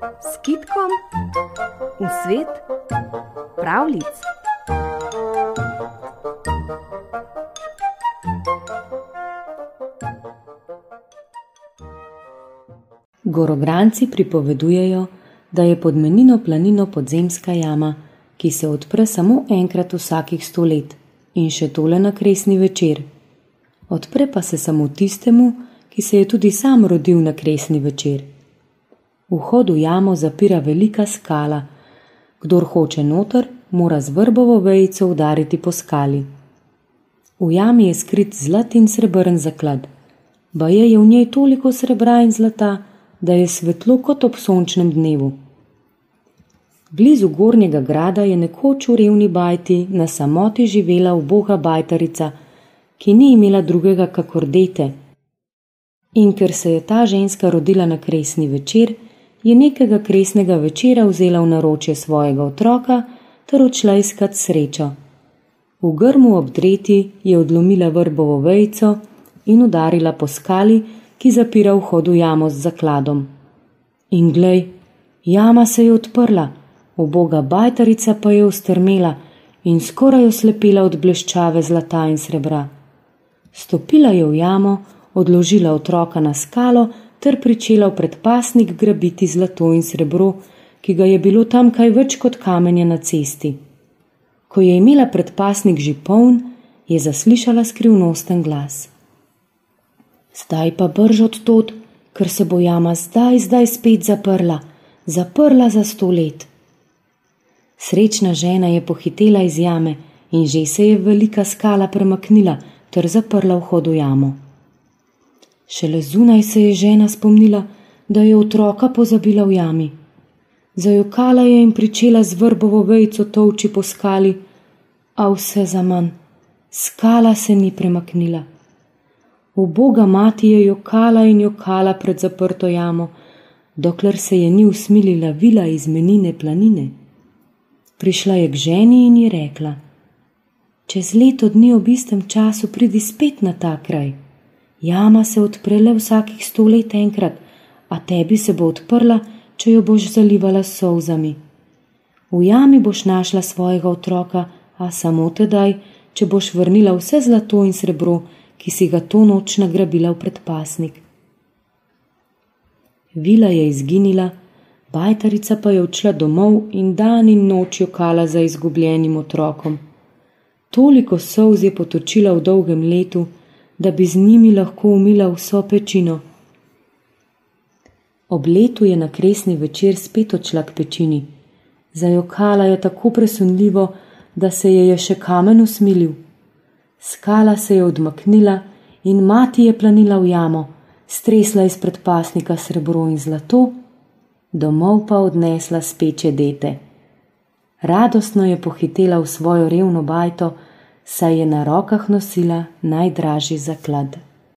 s kitkom v svet pravlic. Gorobranci pripovedujejo, da je pod menino planino podzemska jama, ki se odpre samo enkrat vsakih sto let in še tole na kresni večer. Odpre pa se samo tistemu, ki se je tudi sam rodil na kresni večer. Vhod v jamo zapira velika skala. Kdor hoče noter, mora z vrbovo vejico udariti po skali. V jami je skrit zlat in srebrn zaklad. Baje je v njej toliko srebra in zlata, da je svetlo kot ob sončnem dnevu. Blizu gornjega grada je nekoč v revni bajti na samoti živela uboga bajtarica, ki ni imela drugega kakor dete. In ker se je ta ženska rodila na kresni večer, je nekega kresnega večera vzela v naročje svojega otroka ter odšla iskat srečo. V grmu obdreti je odlomila vrbovo vejico in udarila po skali, ki zapira vhod v jamo z zakladom. In glej, jama se je odprla, uboga bajtarica pa je ustrmela in skoraj oslepila od bleščave zlata in srebra. Stopila je v jamo, odložila otroka na skalo ter pričela v predpasnik grabiti zlato in srebro, ki ga je bilo tam kaj več kot kamenje na cesti. Ko je imela predpasnik že poln, je zaslišala skrivnosten glas. Zdaj pa brž od tod, ker se bo jama zdaj, zdaj spet zaprla, zaprla za sto let. Srečna žena je pohitela iz jame in že se je velika skala premaknila ter zaprla vhod v jamo. Šele zunaj se je žena spomnila, da je otroka pozabila v jami. Zajokala je in pričela z vrbovo vejico tovči po skali, a vse za manj. Skala se ni premaknila. Uboga mati je jokala in jokala pred zaprto jamo, dokler se je ni usmilila vila iz menine planine. Prišla je k ženi in ji rekla: Čez leto dni ob istem času pridi spet na ta kraj. Jama se odpre le vsakih sto let enkrat, a tebi se bo odprla, če jo boš zalivala s solzami. V jami boš našla svojega otroka, a samo tedaj, če boš vrnila vse zlato in srebro, ki si ga to noč nagrabila v predpasnik. Vila je izginila, bajtarica pa je odšla domov in dan in noč jokala za izgubljenim otrokom. Toliko solz je potočila v dolgem letu, da bi z njimi lahko umila vso pečino. Ob letu je na kresni večer spet odšla k pečini. Zajokala je tako presunljivo, da se je je še kamen usmilil. Skala se je odmaknila in mati je planila v jamo, stresla iz predpasnika srebro in zlato, domov pa odnesla speče dete. Radostno je pohitela v svojo revno bajto, saj je na rokah nosila najdražji zaklad.